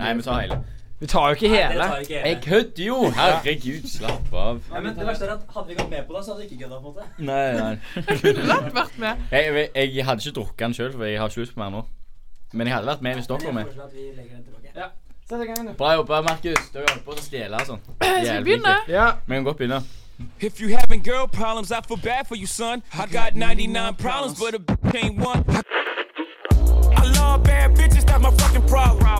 Nei, vi tar hele. Vi tar jo ikke hele. tar ikke hele. Jeg kødder jo! Herregud, slapp av. Nei, men det verste er at Hadde vi gått med på det, så hadde vi ikke kødda. på en måte Nei, nei. Kunne lett vært med. Jeg, jeg, jeg hadde ikke drukket den sjøl, for jeg har ikke lyst på mer nå. Men jeg hadde vært med hvis dere var jeg med. foreslår at vi legger den tilbake. Sett i gang, du. Bra jobba, Markus. Du har holdt på å stjele og sånn. Skal vi begynne? Ja. Vi kan godt begynne. If you having girl problems, I feel bad for you, son. I got 99 problems, but a bitch ain't one. I love bad bitches, that's my fucking problem.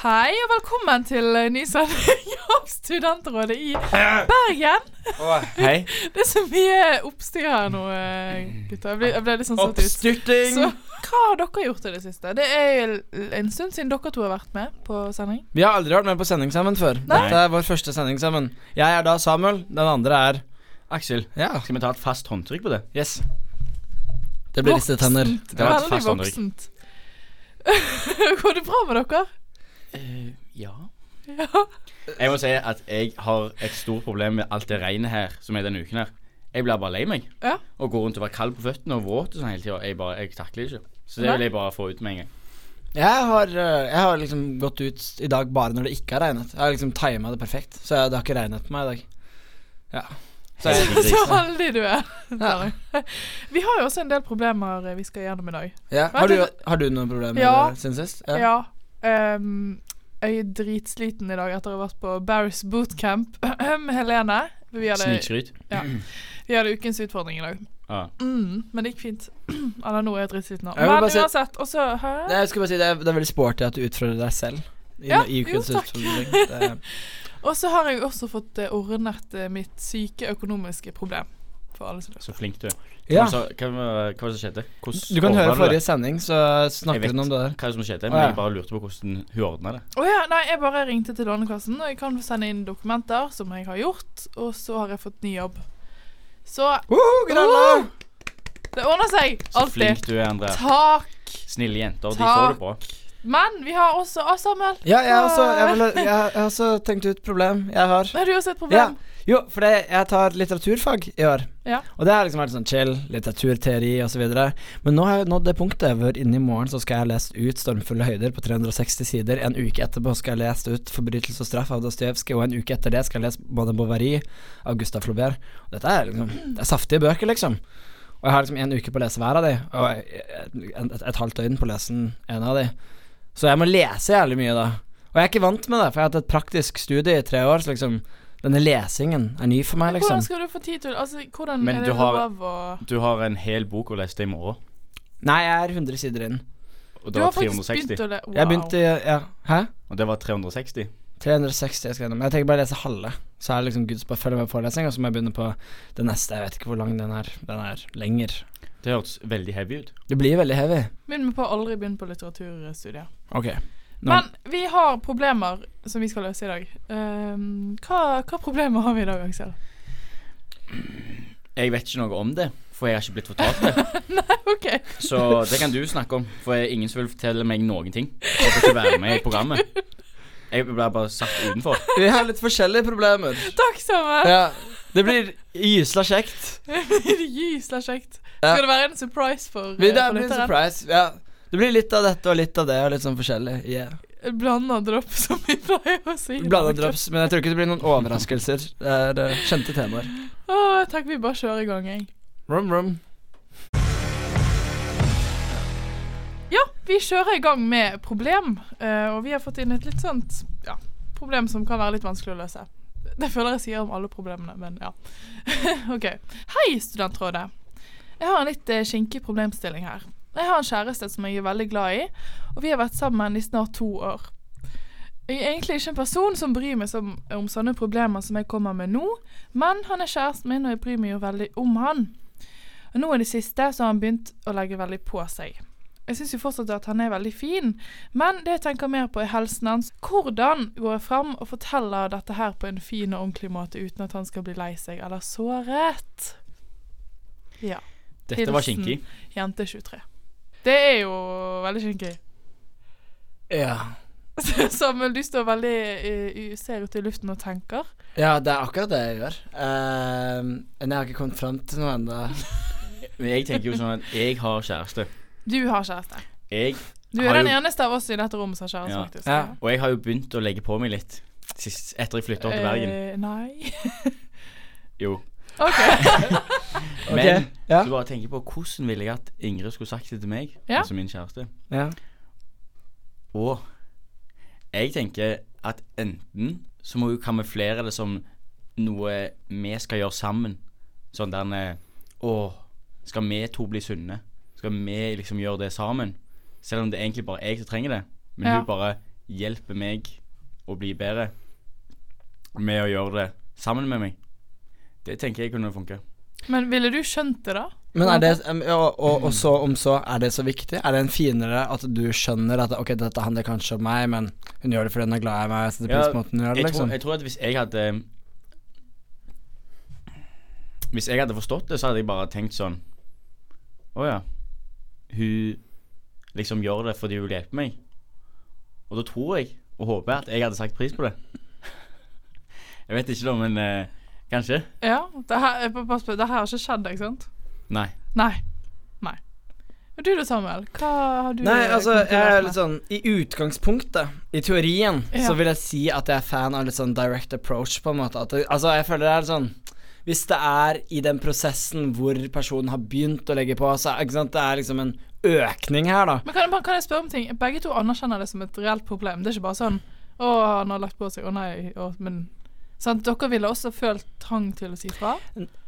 Hei og velkommen til en ny sending av Studentrådet i Bergen. Hei. Det er så mye oppstyr her nå, eh, gutter. Jeg ble, jeg ble litt sånn satt ut. Oppstyrting. Så hva har dere gjort i det siste? Det er en stund siden dere to har vært med på sending. Vi har aldri vært med på sending sammen før. Nei. Dette er vår første sending sammen. Jeg er da Samuel, den andre er Aksel, Ja. skal vi ta et fast håndtrykk på det? Yes. Det blir ristede tenner. Voksent. Det var et Veldig fast voksent. Går det bra med dere? Eh, ja. Ja. Jeg må si at jeg har et stort problem med alt det regnet her som er denne uken her. Jeg blir bare lei meg. Ja. Og går rundt og være kald på føttene og våt og sånn hele tida. Jeg, bare- jeg takler det ikke. Så det Nei. vil jeg bare få ut med en gang. Jeg har, eh, jeg har liksom gått ut i dag bare når det ikke har regnet. Jeg har liksom tima det perfekt, så det har ikke regnet på meg i dag. Ja. Så Så heldig du er. Ja. Vi har jo også en del problemer eh, vi skal gjennom i dag. ja. Har, du, har du noen problemer Ja. siden sist? Ja. Ehm, jeg er dritsliten i dag etter å ha vært på Barris bootcamp med Helene. Vi hadde, vi hadde ukens utfordring i dag. Ah. Mm, men det gikk fint. Eller nå er jeg dritsliten nå. Men si- uansett, og så Hæ? Nei, Jeg skulle bare si det er, det er veldig sporty at du utfordrer deg selv. I, Ja, i ukens jo, takk. utfordring. Og så har jeg også fått eh, ordnet eh, mitt syke økonomiske problem. For alle som. Så flink du er. Ja. Hva, hva, var- hva var det som skjedde? Hvordan Du kan høre forrige sending, så snakker hun om det der. hva det som skjedde, men jeg bare lurte på hvordan hun ordna det. Å ja, nei, jeg bare ringte til Lånekassen, og jeg kan sende inn dokumenter, som jeg har gjort, og så har jeg fått ny jobb. Så uh, det ordner seg. Alltid. Så flink du er, André. Takk. Snille jenter. De får det bra. Men vi har også oss, Samuel. Ja, jeg har også, jeg, vil, jeg, jeg har også tenkt ut problem jeg har. Har du også et Ja. Jo, for det, jeg tar litteraturfag i år. Ja. Og det har liksom vært sånn chill, litteraturteori osv. Men nå har jeg nådd det punktet hvor inni morgen så skal jeg ha lest ut 'Stormfulle høyder' på 360 sider. En uke etterpå skal jeg ha lest ut 'Forbrytelse og straff' av Dostojevskij, og en uke etter det skal jeg lese 'Bonne Bovary' av Gustav Flaubert. Og dette er liksom Det er saftige bøker, liksom. Og jeg har liksom en uke på å lese hver av de, og et, et, et halvt døgn på å lese en av de. Så jeg må lese jævlig mye, da. Og jeg er ikke vant med det, for jeg har hatt et praktisk studie i tre år, så liksom denne lesingen er ny for meg, liksom. Hvordan skal du få tid til Altså, hvordan Men er du det har- lov å Du har en hel bok å lese det i morgen. Nei, jeg er 100 sider inn. Og det har var 360. begynt å le... Wow. Jeg begynte Ja, hæ? Og det var 360. 360 jeg skal gjennom. Jeg tenker bare å lese halve. Så er det liksom Guds bare følge med på forelesning, og så må jeg begynne på det neste. Jeg vet ikke hvor lang den er. Den er lenger. Det hørtes veldig heavy ut. Det blir veldig heavy. Begynn med på å aldri begynne på litteraturstudiet. Ok. Men vi har problemer som vi skal løse i dag. Ehm, hva, hva problemer har vi i dag, Aksel? Jeg vet ikke noe om det, for jeg har ikke blitt fortalt det. Nei, OK. Så det kan du snakke om, for jeg er ingen som vil fortelle meg noen ting. Jeg får ikke være med i programmet. Jeg ble bare satt utenfor. Vi har litt forskjellige problemer. Takk, Samuel. Ja. Det blir gysla kjekt. det blir Gysla kjekt. Skal det være en surprise for, eh, Det blir en surprise. Ja. Det blir litt av dette og litt av det, og litt sånn forskjellig. Yeah. Blanda drops, som vi pleier å si. Blanda drops, men jeg tror ikke det blir noen overraskelser. Det er uh, kjente temaer. Åh, jeg tenker vi bare kjører i gang, jeg. Rum, rum. Ja, vi kjører i gang med problem, uh, og vi har fått inn et litt sånt ja, problem som kan være litt vanskelig å løse. Det føler jeg sier om alle problemene, men ja. ok. Hei, Studentrådet. Jeg har en litt uh, skinkig problemstilling her. Jeg har en kjæreste som jeg er veldig glad i, og vi har vært sammen i snart to år. Jeg er egentlig ikke en person som bryr meg som, om sånne problemer som jeg kommer med nå, men han er kjæresten min, og jeg bryr meg jo veldig om han. Og nå i det siste så har han begynt å legge veldig på seg. Jeg syns jo fortsatt at han er veldig fin, men det jeg tenker mer på er helsen hans. Hvordan går jeg fram og forteller dette her på en fin og ordentlig måte uten at han skal bli lei seg eller såret? Ja. Dette var Hilsen. kinkig. Jente 23. Det er jo veldig kinky. Ja. Samuel, du står veldig i- i- ser ut i luften og tenker. Ja, det er akkurat det jeg gjør. Eh, men jeg har ikke kommet fram til noe ennå. Men jeg tenker jo sånn at jeg har kjæreste. Du har kjæreste. Jeg Du Har er den jo- eneste av oss i dette rommet som har kjæreste, Ja. faktisk. Ja. Og jeg har jo begynt å legge på meg litt sist, etter jeg flytta opp til Bergen. Uh, nei. Jo. OK. Men okay, ja. du bare tenker på hvordan ville jeg at Ingrid skulle sagt det til meg, Ja. altså min kjæreste. Ja. Og jeg tenker at enten så må hun kamuflere det som noe vi skal gjøre sammen. Sånn der eh, Å, skal vi to bli sunne? Skal vi liksom gjøre det sammen? Selv om det er egentlig bare jeg som trenger det. Men Ja. hun bare hjelper meg å bli bedre med å gjøre det sammen med meg. Det tenker jeg kunne funke. Men ville du skjønt det, da? Men er det og, og, og så om så, er det så viktig? Er det en finere at du skjønner at ok, dette handler kanskje om meg, men hun gjør det fordi hun er glad i meg, Så det pris på måten hun gjør det, jeg, liksom? tror, jeg tror at hvis jeg hadde Hvis jeg hadde forstått det, så hadde jeg bare tenkt sånn Å ja. Hun liksom gjør det fordi hun vil hjelpe meg. Og da tror jeg, og håper at jeg hadde sagt pris på det. jeg vet ikke da, men eh, kanskje. Ja. Det her, pass på, det her har ikke skjedd, ikke sant? Nei. Nei. Nei. Og du da, Samuel? Hva har du Nei, altså, jeg er litt sånn I utgangspunktet, i teorien, Ja. så vil jeg si at jeg er fan av litt sånn direct approach, på en måte. At det, altså, jeg føler det er litt sånn Hvis det er i den prosessen hvor personen har begynt å legge på, så ikke sant, det er liksom en økning her, da. Men kan, kan jeg spørre om ting? Begge to anerkjenner det som et reelt problem. Det er ikke bare sånn 'Å, han har lagt på seg. Å nei.' Å, men sant? Dere ville også følt trang til å si fra?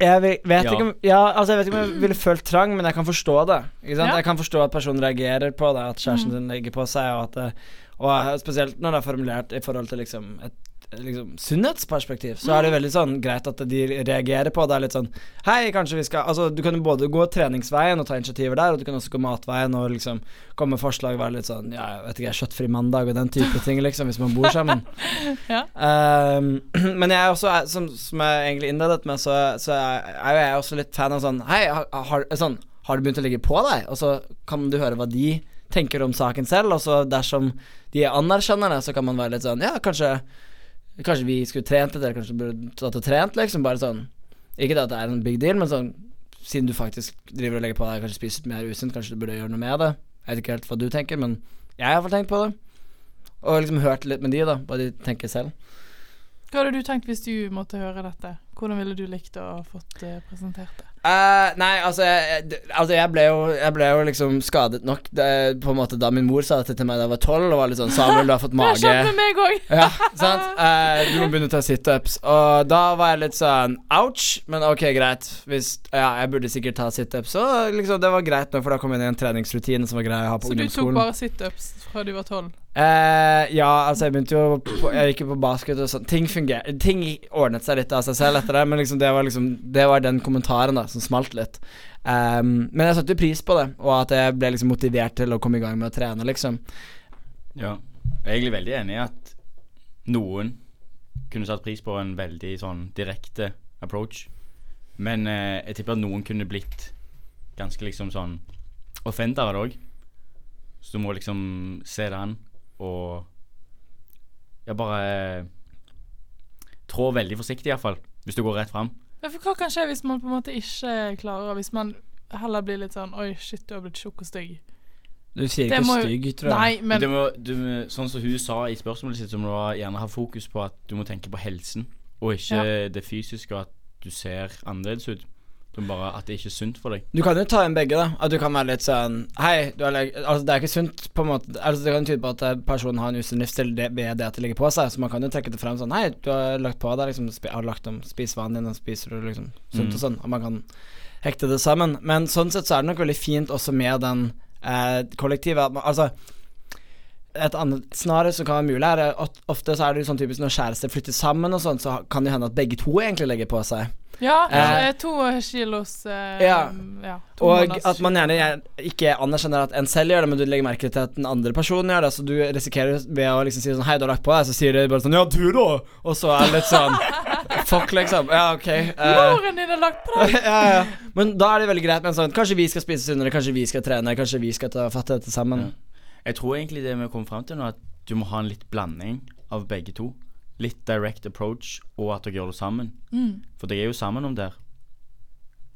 Jeg vet, vet Ja. ikke om Ja, altså jeg vet ikke om jeg ville følt trang, men jeg kan forstå det. Ikke sant? Ja. Jeg kan forstå at personen reagerer på det, at kjæresten sin legger på seg, og at Og spesielt når det er formulert i forhold til liksom et liksom sunnhetsperspektiv, så er det veldig sånn greit at de reagerer på det. Er litt sånn Hei, kanskje vi skal Altså, du kan jo både gå treningsveien og ta initiativer der, og du kan også gå matveien og liksom komme med forslag, være litt sånn Ja, jeg vet ikke, kjøttfri mandag og den type ting, liksom, hvis man bor sammen. Ja. um, men jeg er også, er- som, som jeg egentlig innledet med, så, så er er jo jeg også litt fan av sånn Hei, har, har, sånn, har du begynt å ligge på deg? Og så kan du høre hva de tenker om saken selv, og så dersom de anerkjenner det, så kan man være litt sånn Ja, kanskje Kanskje vi skulle trent litt, eller kanskje burde tatt og trent, liksom. Bare sånn Ikke at det er en big deal, men sånn siden du faktisk driver og legger på deg, kanskje spiser mer usunt, kanskje du burde gjøre noe med det. Jeg vet ikke helt hva du tenker, men jeg har iallfall tenkt på det. Og liksom hørt litt med de, da, hva de tenker selv. Hva hadde du tenkt hvis du måtte høre dette? Hvordan ville du likt å fått uh, presentert det? Uh, nei, altså jeg, altså jeg ble jo Jeg ble jo liksom skadet nok det, På en måte da min mor sa dette til meg da jeg var tolv, og var litt sånn 'Samuel, du har fått mage'. Det med meg òg! Ja, sant? Uh, du må begynne å ta situps. Og da var jeg litt sånn ouch, men ok, greit. Hvis Ja, jeg burde sikkert ta situps. Så liksom, det var greit nå, for da kom jeg inn i en treningsrutine som var grei å ha på Så du tok ungdomsskolen. bare situps fra du var tolv? Eh, ja, altså jeg begynte jo på, Jeg gikk jo på basket og sånn. Ting Ting ordnet seg litt av seg selv etter det, men liksom det var liksom Det var den kommentaren da som smalt litt. Um, men jeg satte pris på det, og at jeg ble liksom motivert til å komme i gang med å trene, liksom. Ja. Jeg er egentlig veldig enig i at noen kunne satt pris på en veldig sånn direkte approach. Men eh, jeg tipper at noen kunne blitt ganske liksom sånn offenda av det òg. Så du må liksom se det an og Ja, bare eh, trå veldig forsiktig, iallfall. Hvis du går rett fram. Ja, for hva kan skje hvis man på en måte ikke klarer Hvis man heller blir litt sånn Oi, shit, du har blitt tjukk og stygg. Du sier ikke må stygg, tror jeg. Nei, men må, du, sånn som hun sa i spørsmålet sitt, så må du gjerne ha fokus på at du må tenke på helsen, og ikke det fysiske, og at du ser annerledes ut. Må bare At det ikke er sunt for deg. Du kan jo ta inn begge, da. At du kan være litt sånn Hei, du er leg Altså, det er ikke sunt, på en måte. Altså, det kan tyde på at eh, personen har en usunn livsstil ved det at det ligger på seg. Så man kan jo trekke det frem sånn Hei, du har lagt på deg, liksom Har lagt om spisevanen din, og spiser du liksom sunt Mm. og sånn. Og man kan hekte det sammen. Men sånn sett så er det nok veldig fint også med den eh, kollektivet. Altså et annet scenario som kan være mulig, er at ofte så er det jo sånn typisk når kjærester flytter sammen og sånn, så kan det hende at begge to egentlig legger på seg. Ja, Eh, eh, to kilos eh, Ja. ja to Og at man gjerne ikke anerkjenner at en selv gjør det, men du legger merke til at den andre personen gjør det. Så du risikerer ved å liksom si sånn Hei, du har lagt på deg, så sier de bare sånn Ja, du da? Og så er det litt sånn Fuck, liksom. Ja, ok. eh, din er lagt på deg! ja, ja. Men da er det veldig greit med en sånn Kanskje vi skal spise sunnere, kanskje vi skal trene, kanskje vi skal ta fatte dette sammen. Jeg tror egentlig det vi kommer fram til nå, at du må ha en litt blanding av begge to. Litt direct approach og at dere gjør det sammen. Mm. For dere er jo sammen om det. her.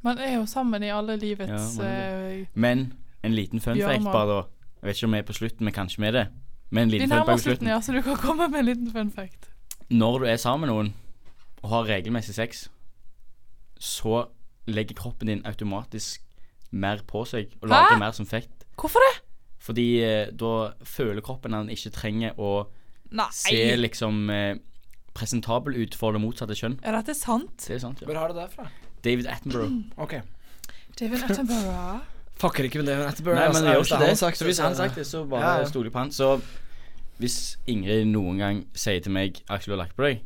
Man er jo sammen i alle livets Ja, eh, Men en liten fun fact bare da. Jeg vet ikke om vi er på slutten, men kanskje vi er det. Men en liten fun fact på slutten. ja, så du kan komme med en liten fun fact. Når du er sammen med noen og har regelmessig sex, så legger kroppen din automatisk mer på seg og lager Hæ? mer som fett. Hvorfor det? Fordi eh, da føler kroppen at den ikke trenger å Nei. se liksom eh, presentabel ut for det motsatte kjønn. Er dette sant? Det er sant, ja. Hvor har du det fra? David Attenborough. Ok. David Attenborough. Fucker ikke med David Attenborough. Nei, men det gjør ikke det. Sagt, så hvis han har sagt det, så bare Ja, ja. stoler jeg på han. Så hvis Ingrid noen gang sier til meg 'Aksel har lagt på deg',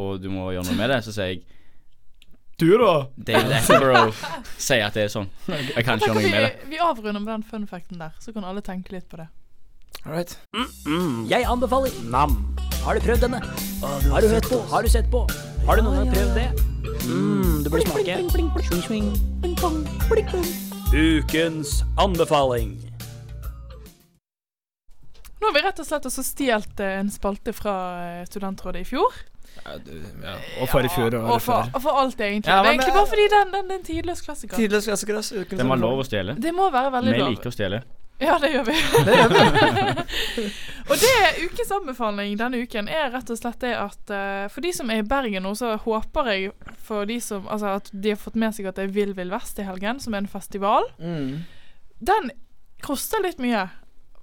og du må gjøre noe med det, så sier jeg Du, da? David Attenborough sier at det er sånn. Jeg kan ikke gjøre noe med det. vi, avrunder med den fun facten der, så kan alle tenke litt på det. All right. Mm, jeg anbefaler Nam. Har du prøvd denne? Har du hørt på? Har du sett på? Har du noen gang prøvd det? Mm, du burde smake. Ukens anbefaling. Nå har vi rett og slett også stjålet eh, en spalte fra eh, Studentrådet i fjor. Ja, du, ja. Og for i fjor og og for, og for alt, egentlig. Ja, det men egentlig bare fordi den, den, den er en tidløs klassiker. Tidløs klassiker, ass. Ukens var lov å stjele. Det må være veldig lov. Vi liker å stjele. Ja, det gjør vi. og det ukens anbefaling denne uken er rett og slett det at uh, for de som er i Bergen nå, så håper jeg for de som Altså at de har fått med seg at det er Vill Vill Vest i helgen, som er en festival. Mm. Den koster litt mye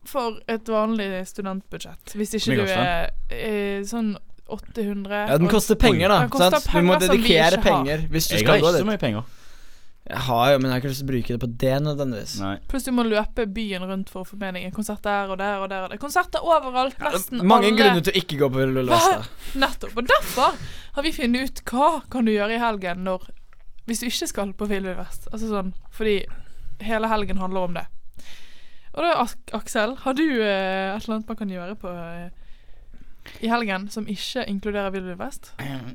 for et vanlig studentbudsjett. Hvis ikke du er uh, sånn 800 Ja, den koster penger, da. Den koster sant? Du må penger vi dedikere penger hvis du Jeg skal gå ikke så mye penger. Jeg har jo, men jeg har ikke lyst til å bruke det på det nødvendigvis. Nei. Du må løpe byen rundt for å få med deg en konsert der og der og der. Og der. Konserter overalt. Nesten Mange alle. grunner til å ikke gå på Vest. Nettopp. Og derfor har vi funnet ut hva kan du gjøre i helgen når Hvis du ikke skal på Vill Vill Vest. Altså sånn Fordi hele helgen handler om det. Og da, Aksel, har du eh, et eller annet man kan gjøre på eh, i helgen som ikke inkluderer Vill Vill Vest?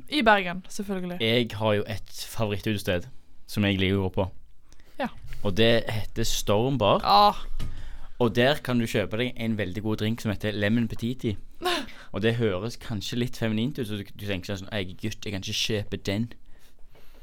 I Bergen, selvfølgelig. Jeg har jo et favorittutested som jeg liker å gå på. Ja. Og det heter Storm Bar. Ah, Og der kan du kjøpe deg en veldig god drink som heter Lemon Petiti. Og det høres kanskje litt feminint ut, så du, du tenker sånn Jeg er gutt, jeg kan ikke kjøpe den.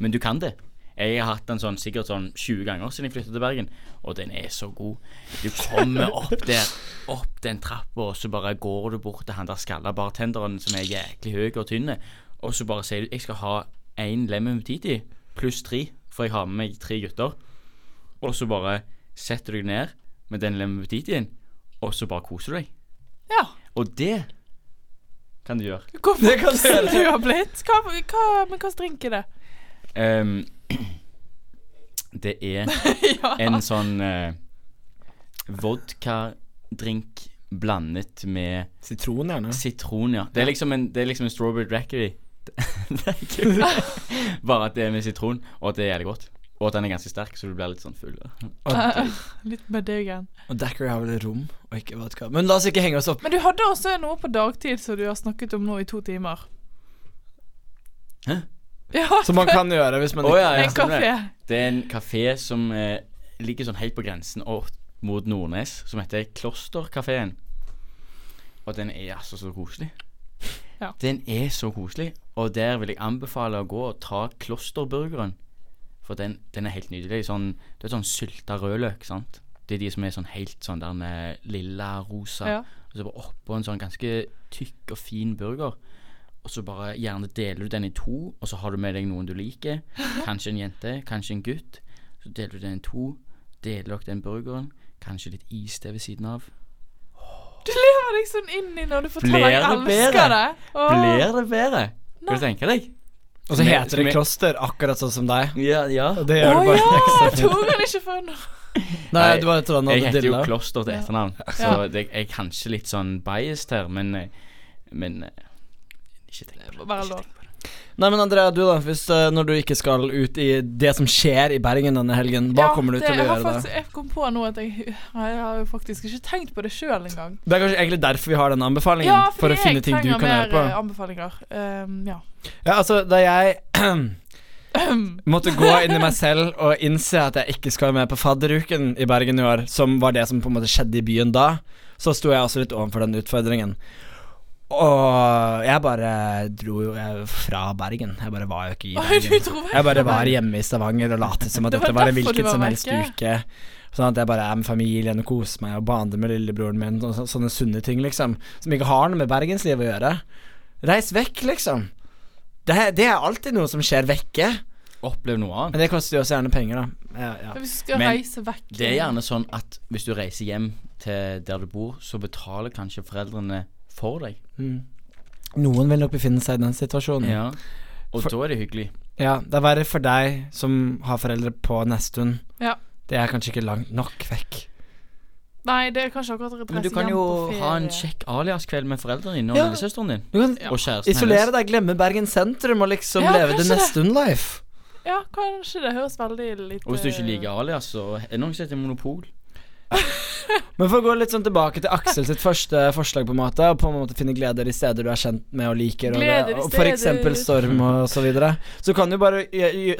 Men du kan det. Jeg har hatt den sånn sikkert sånn 20 ganger siden jeg flyttet til Bergen, og den er så god. Du kommer opp der, opp den trappa, og så bare går du bort til han der skalla bartenderen som er jæklig høy og tynn, og så bare sier du 'Jeg skal ha én lemon petiti pluss tre', for jeg har med meg tre gutter. Og så bare setter du deg ned med den lemon petitien, og så bare koser du deg. ja. Og det kan du gjøre. Hvor voksen du har blitt. Hva, hva, men hva drink er det? Um, det er ja. en sånn uh, vodkadrink blandet med Sitron, gjerne. sitron, ja. Det er liksom en, det er liksom en strawberry daiquiri. det er Bare at det er med sitron, og at det er jævlig godt. Og at den er ganske sterk, så du blir litt sånn full. Og, Litt bedøggen. og Dackery har vel rom, og ikke vodka. Men la oss ikke henge oss opp. Men du hadde også noe på dagtid som du har snakket om nå i to timer. Hæ? Ja, Som man kan gjøre hvis man oh, ja, ja. en kafé. Det er en kafé som eh, ligger sånn helt på grensen og, mot Nordnes, som heter Klosterkafeen. Og den er altså så koselig. Ja. Den er så koselig, og der vil jeg anbefale å gå og ta Klosterburgeren. For den, den er helt nydelig. Sånn, det er sånn sylta rødløk, sant. Det er de som er sånn helt sånn der med lilla, rosa. Ja. Og så bare oppå en sånn ganske tykk og fin burger. Og så bare gjerne deler du den i to, og så har du med deg noen du liker. Kanskje en jente, kanskje en gutt. Så deler du den i to, deler dere den burgeren. Kanskje litt is der ved siden av. Du lever deg sånn inn i når du forteller jeg det elsker. Åh. Blir det bedre? Kan du tenke deg? Og så er- heter det er- kloster, akkurat sånn som deg. Ja, ja. Og det Å gjør det bare ja! ekstra fint. Tok han ikke før nå? Nei, du var et eller Jeg heter jo. Kloster til Ja. etternavn, så det, jeg er kanskje litt sånn biased her, men eh, Men eh, ikke tenk på det. Bare lov. Nei, men Andrea, du da. Hvis, eh, når du ikke skal ut i det som skjer i Bergen denne helgen, hva Ja, kommer du det, til å gjøre da? Jeg kom på nå at jeg Jeg har jo faktisk ikke tenkt på det sjøl engang. Det er kanskje egentlig derfor vi har denne anbefalingen. Ja, for å finne ting du kan gjøre på. eh, anbefalinger. Um, ja. Ja, altså, da jeg måtte gå inn i meg selv og innse at jeg ikke skal være med på fadderuken i Bergen i år, som var det som på en måte skjedde i byen da, så sto jeg også litt overfor den utfordringen. Og jeg bare dro jo fra Bergen. Jeg bare var jo ikke i Bergen. Jeg bare var hjemme i Stavanger og lot som at dette var en hvilken som helst uke. Sånn at jeg bare er med familien og koser meg og bander med lillebroren min og så, sånne sunne ting, liksom. Som ikke har noe med bergenslivet å gjøre. Reis vekk, liksom. Det, det er alltid noe som skjer vekke. Opplev noe annet. Men det koster jo også gjerne penger, da. Ja, ja. Hvis du skal Men reise vekk Det er gjerne sånn at hvis du reiser hjem til der du bor, så betaler kanskje foreldrene for deg. Mm. Noen vil nok befinne seg i den situasjonen. Ja. Og For- da er det hyggelig. Ja, det er verre for deg som har foreldre på Nesttun. Ja. Det er kanskje ikke langt nok vekk. Nei, det er kanskje akkurat Men du kan jo ha en kjekk aliaskveld med foreldrene dine og Ja. lillesøsteren din. Du kan Ja. Og kjæresten isolere deg, glemme Bergen sentrum og liksom Ja, leve det. Nesttun-life. Ja, kanskje det høres veldig litt Og hvis du ikke eh, liker alias, så er det noen som heter monopol. Men for å gå litt sånn tilbake til Aksel sitt første forslag, på en måte og på en måte finne gleder i steder du er kjent med og liker, og, det, og for eksempel storm og så videre, så kan du bare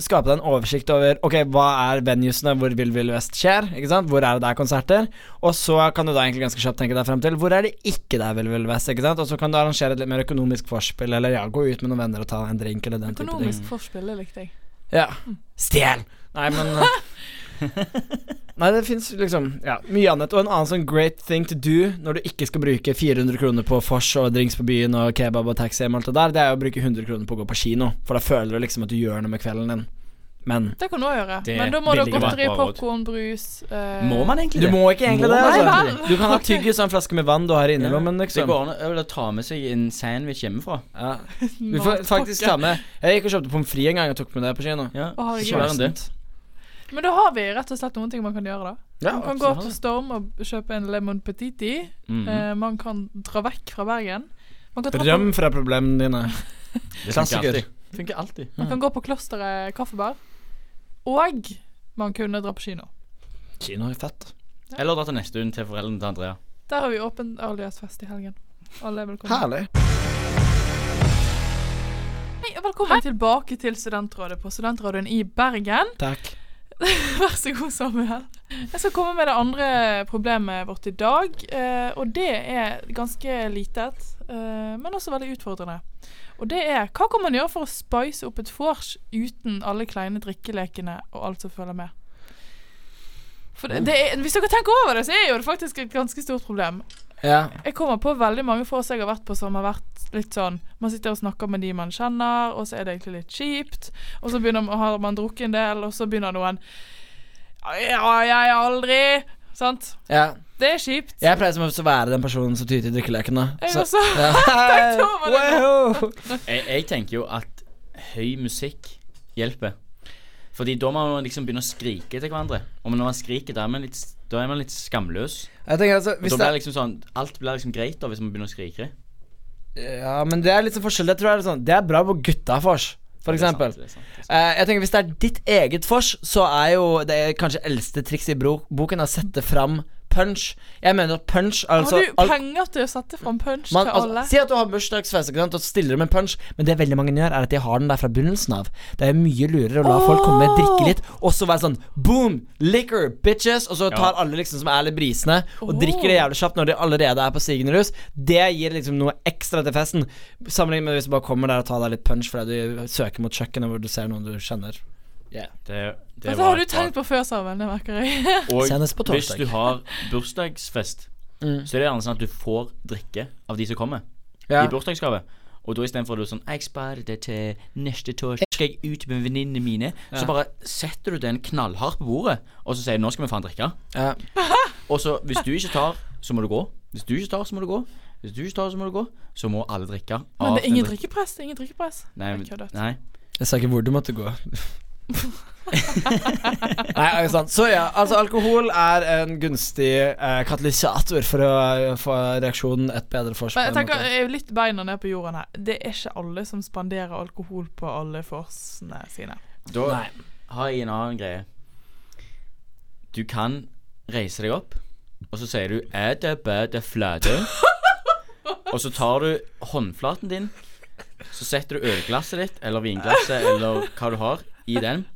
skape deg en oversikt over Ok, hva er venuesene hvor Vill Vill Vest skjer? Ikke sant? Hvor er det der konserter? Og så kan du da egentlig ganske kjapt tenke deg frem til hvor er det ikke der Vill Vill Vest? Ikke sant? Og så kan du arrangere et litt mer økonomisk vorspiel, eller ja, gå ut med noen venner og ta en drink, eller den type ting. Økonomisk forspill, det likte jeg. Ja. Stjel! Nei, men Nei, det fins liksom ja, mye annet. Og en annen sånn great thing to do når du ikke skal bruke 400 kroner på vors og drinks på byen og kebab og taxi og alt det der, det er å bruke 100 kroner på å gå på kino. For da føler du liksom at du gjør noe med kvelden din. Men Det kan du òg gjøre. Det Men da må du ha godteri, popkorn, brus uh... Må man egentlig det? du må ikke egentlig Må det. Altså. Nei. Du kan ha tyggis og en flaske med vann du har i liksom. Det liksom. går an å ta med seg en sandwich hjemmefra. Ja. Du får faktisk ta med Jeg gikk og kjøpte pommes frites en gang og tok med det på kino. Ja, Å, Men da har vi rett og slett noen ting man kan gjøre, da. Ja, man kan gå opp på Storm og kjøpe en lemon petiti. Mhm. Eh, man kan dra vekk fra Bergen. Man Røm fra problemene dine. Det funker Klassiker. Funker alltid. man kan gå på Klosteret kaffebar. Og man kunne dra på kino. Kino er fett. Eller dra til Nesttun til foreldrene til Andrea. Der har vi åpen aliasfest i helgen. Alle er velkommen. Herlig. Hei, og velkommen tilbake til Studentrådet på Studentrådet i Bergen. Takk. Vær så god, Samuel. Jeg skal komme med det andre problemet vårt i dag. Eh, og det er ganske litet, eh, men også veldig utfordrende. Og det er hva kan man gjøre for å spice opp et vors uten alle kleine drikkelekene og alt som følger med? For det, det er, Hvis dere tenker over det, så er jo det faktisk et ganske stort problem. Ja. Jeg kommer på veldig mange vors jeg har vært på som har vært litt sånn Man sitter og snakker med de man kjenner, og så er det egentlig litt kjipt. Og så begynner, man- har man drukket en del, og så begynner noen Ja, jeg aldri Sant? ja. Det er kjipt. Jeg pleier som å være den personen som tyter i drikkeleken, da. Jeg Så- også. Ja. Jeg, jeg tenker jo at høy musikk hjelper. Fordi da må man liksom begynne å skrike til hverandre. Og når man skriker, da er man litt, da er man litt skamløs. Jeg tenker altså Og hvis da blir det, det liksom sånn Alt blir liksom greit da hvis man begynner å skrike. Ja, men det er litt sånn forskjell. Det tror jeg er sånn Det er bra på gutta-vors, for Det er sant, eksempel. det er sant, det er sant. Eh, jeg tenker Hvis det er ditt eget vors, så er jo det kanskje eldste trikset i bro boken å sette fram punch. Jeg mener punch altså, har du alt- penger til å sette fram punch man, til altså, alle? Si at du har bursdagsfest og stiller med punch, men det veldig mange gjør, er at de har den der fra begynnelsen av. Det er mye lurere å la folk komme og drikke litt, og så være sånn boom, liquor, bitches, og så Ja. tar alle liksom som er litt brisende, og oh. drikker det jævlig kjapt når de allerede er på stigende rus. Det gir liksom noe ekstra til festen, sammenlignet med hvis du bare kommer der og tar deg litt punch fordi du søker mot kjøkkenet hvor du ser noen du kjenner. Det, det Dette har du tenkt på før, Samuel. Det merker jeg. Og på hvis du har bursdagsfest, Mm. så er det gjerne sånn at du får drikke av de som kommer. Ja. I bursdagsgave. Og da istedenfor at du er sånn Jeg sparer det til neste torsdag. Skal jeg ut med venninnene mine? Så bare setter du den knallhardt på bordet, og så sier du 'nå skal vi faen drikke'. Ja. Og så hvis du ikke tar, så må du gå. Hvis du ikke tar, så må du gå. Hvis du ikke tar, så må du gå. Så må alle drikke. Men det er ingen drikkepress. Ingen drikkepress. Nei, nei. Jeg sa ikke hvor du måtte gå. Nei, sant. Så ja, altså alkohol er en gunstig eh, katalysator for å eh, få reaksjonen et bedre vors. jeg tenker jeg er litt beina ned på jorden her. Det er ikke alle som spanderer alkohol på alle forsene sine. Da Nei. har jeg en annen greie. Du kan reise deg opp, og så sier du 'er det bæ det flate'? og så tar du håndflaten din Så setter du ølglasset ditt, eller vinglasset, eller hva du har, i den.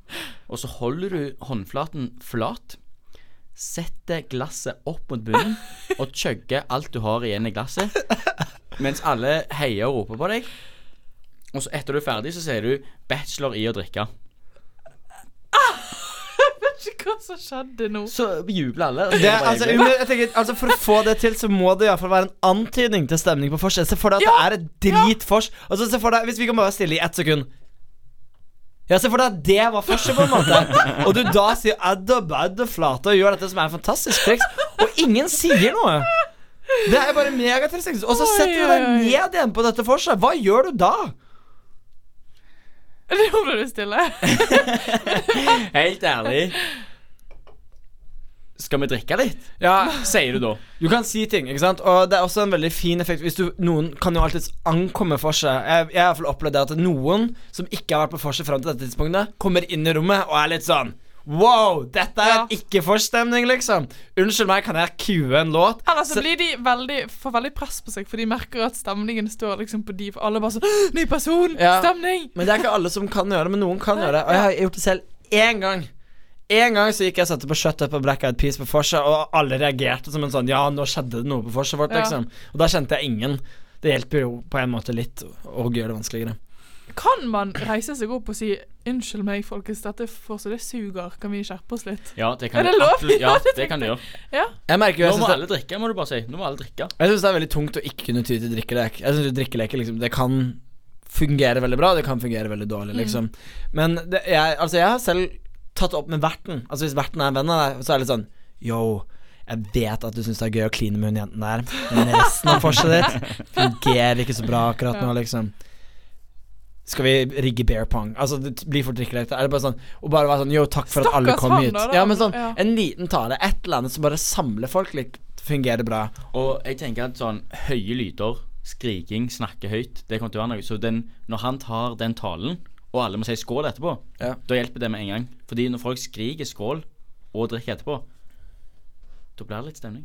Og så holder du håndflaten flat. Setter glasset opp mot bunnen og chugger alt du har igjen i glasset. Mens alle heier og roper på deg. Og så etter du er ferdig, så sier du 'bachelor i å drikke'. Ikke hva som skjedde nå. Så jubler alle. Det, altså, jeg tenker, altså For å få det til, så må det i hvert fall være en antydning til stemning på vors. Se for deg at Ja, det er et dritfors. Altså, se for deg, Hvis vi kan bare være stille i ett sekund. Ja, Se for deg at det var forset, på en måte. Og du da sier adda badda flate og gjør dette som er en fantastisk triks, og ingen sier noe. Det er bare megatrist. Og så setter du deg ned igjen på dette forset. Hva gjør du da? Nå ble du stille. Helt ærlig. Skal vi drikke litt? Ja, Sier du da. Du kan si ting, ikke sant? Og det er også en veldig fin effekt Hvis du, Noen kan jo alltids ankomme for seg. Jeg, jeg har i hvert fall opplevd det at noen som ikke har vært på vorset fram til dette tidspunktet, kommer inn i rommet og er litt sånn Wow, dette er Ja. ikke forstemning, liksom. Unnskyld meg, kan jeg cue en låt? Eller Så- blir de veldig, får veldig press på seg, for de merker at stemningen står liksom på de. For alle bare sånn Ny person! Ja. Stemning! Men det er ikke alle som kan gjøre det, men noen kan gjøre det. Og jeg har gjort det selv én gang. En gang så gikk jeg og satte på Shut Up og Black Eyed Peas på Forsa, og alle reagerte som en sånn Ja, nå skjedde det noe på Forsa vårt, Ja. liksom. Og da kjente jeg ingen. Det hjelper jo på en måte litt å gjøre det vanskeligere. Kan man reise seg opp og si 'Unnskyld meg, folkens, dette fortsatt det suger. Kan vi skjerpe oss litt?' Ja, det kan Er det du lov? absolutt Ja, Ja, det kan du gjøre. Ja. Jeg merker jo Nå må alle drikke, må du bare si. Nå må alle drikke. jeg synes det er veldig tungt å ikke kunne ty til drikkelek. Jeg synes Drikkeleker liksom Det kan fungere veldig bra, det kan fungere veldig dårlig, liksom. Men det, jeg, altså jeg har selv tatt det opp med verten. Altså Hvis verten er en venn av deg, så er det litt sånn Yo, jeg vet at du syns det er gøy å kline med hun jenten der, men resten av forset ditt fungerer ikke så bra akkurat nå, liksom. Skal vi rigge bear pong? Altså Det blir fort drikkelek. Er det bare sånn Og bare være sånn Yo, takk for at alle kom han hit. da, da. Ja, men sånn Ja. En liten tale, et eller annet som bare samler folk litt, fungerer bra. Og jeg tenker at sånn høye lyder, skriking, snakke høyt, det kommer til å være noe. Så den, når han tar den talen, og alle må si skål etterpå, Ja. da hjelper det med en gang. Fordi når folk skriker skål og drikker etterpå, da blir det litt stemning.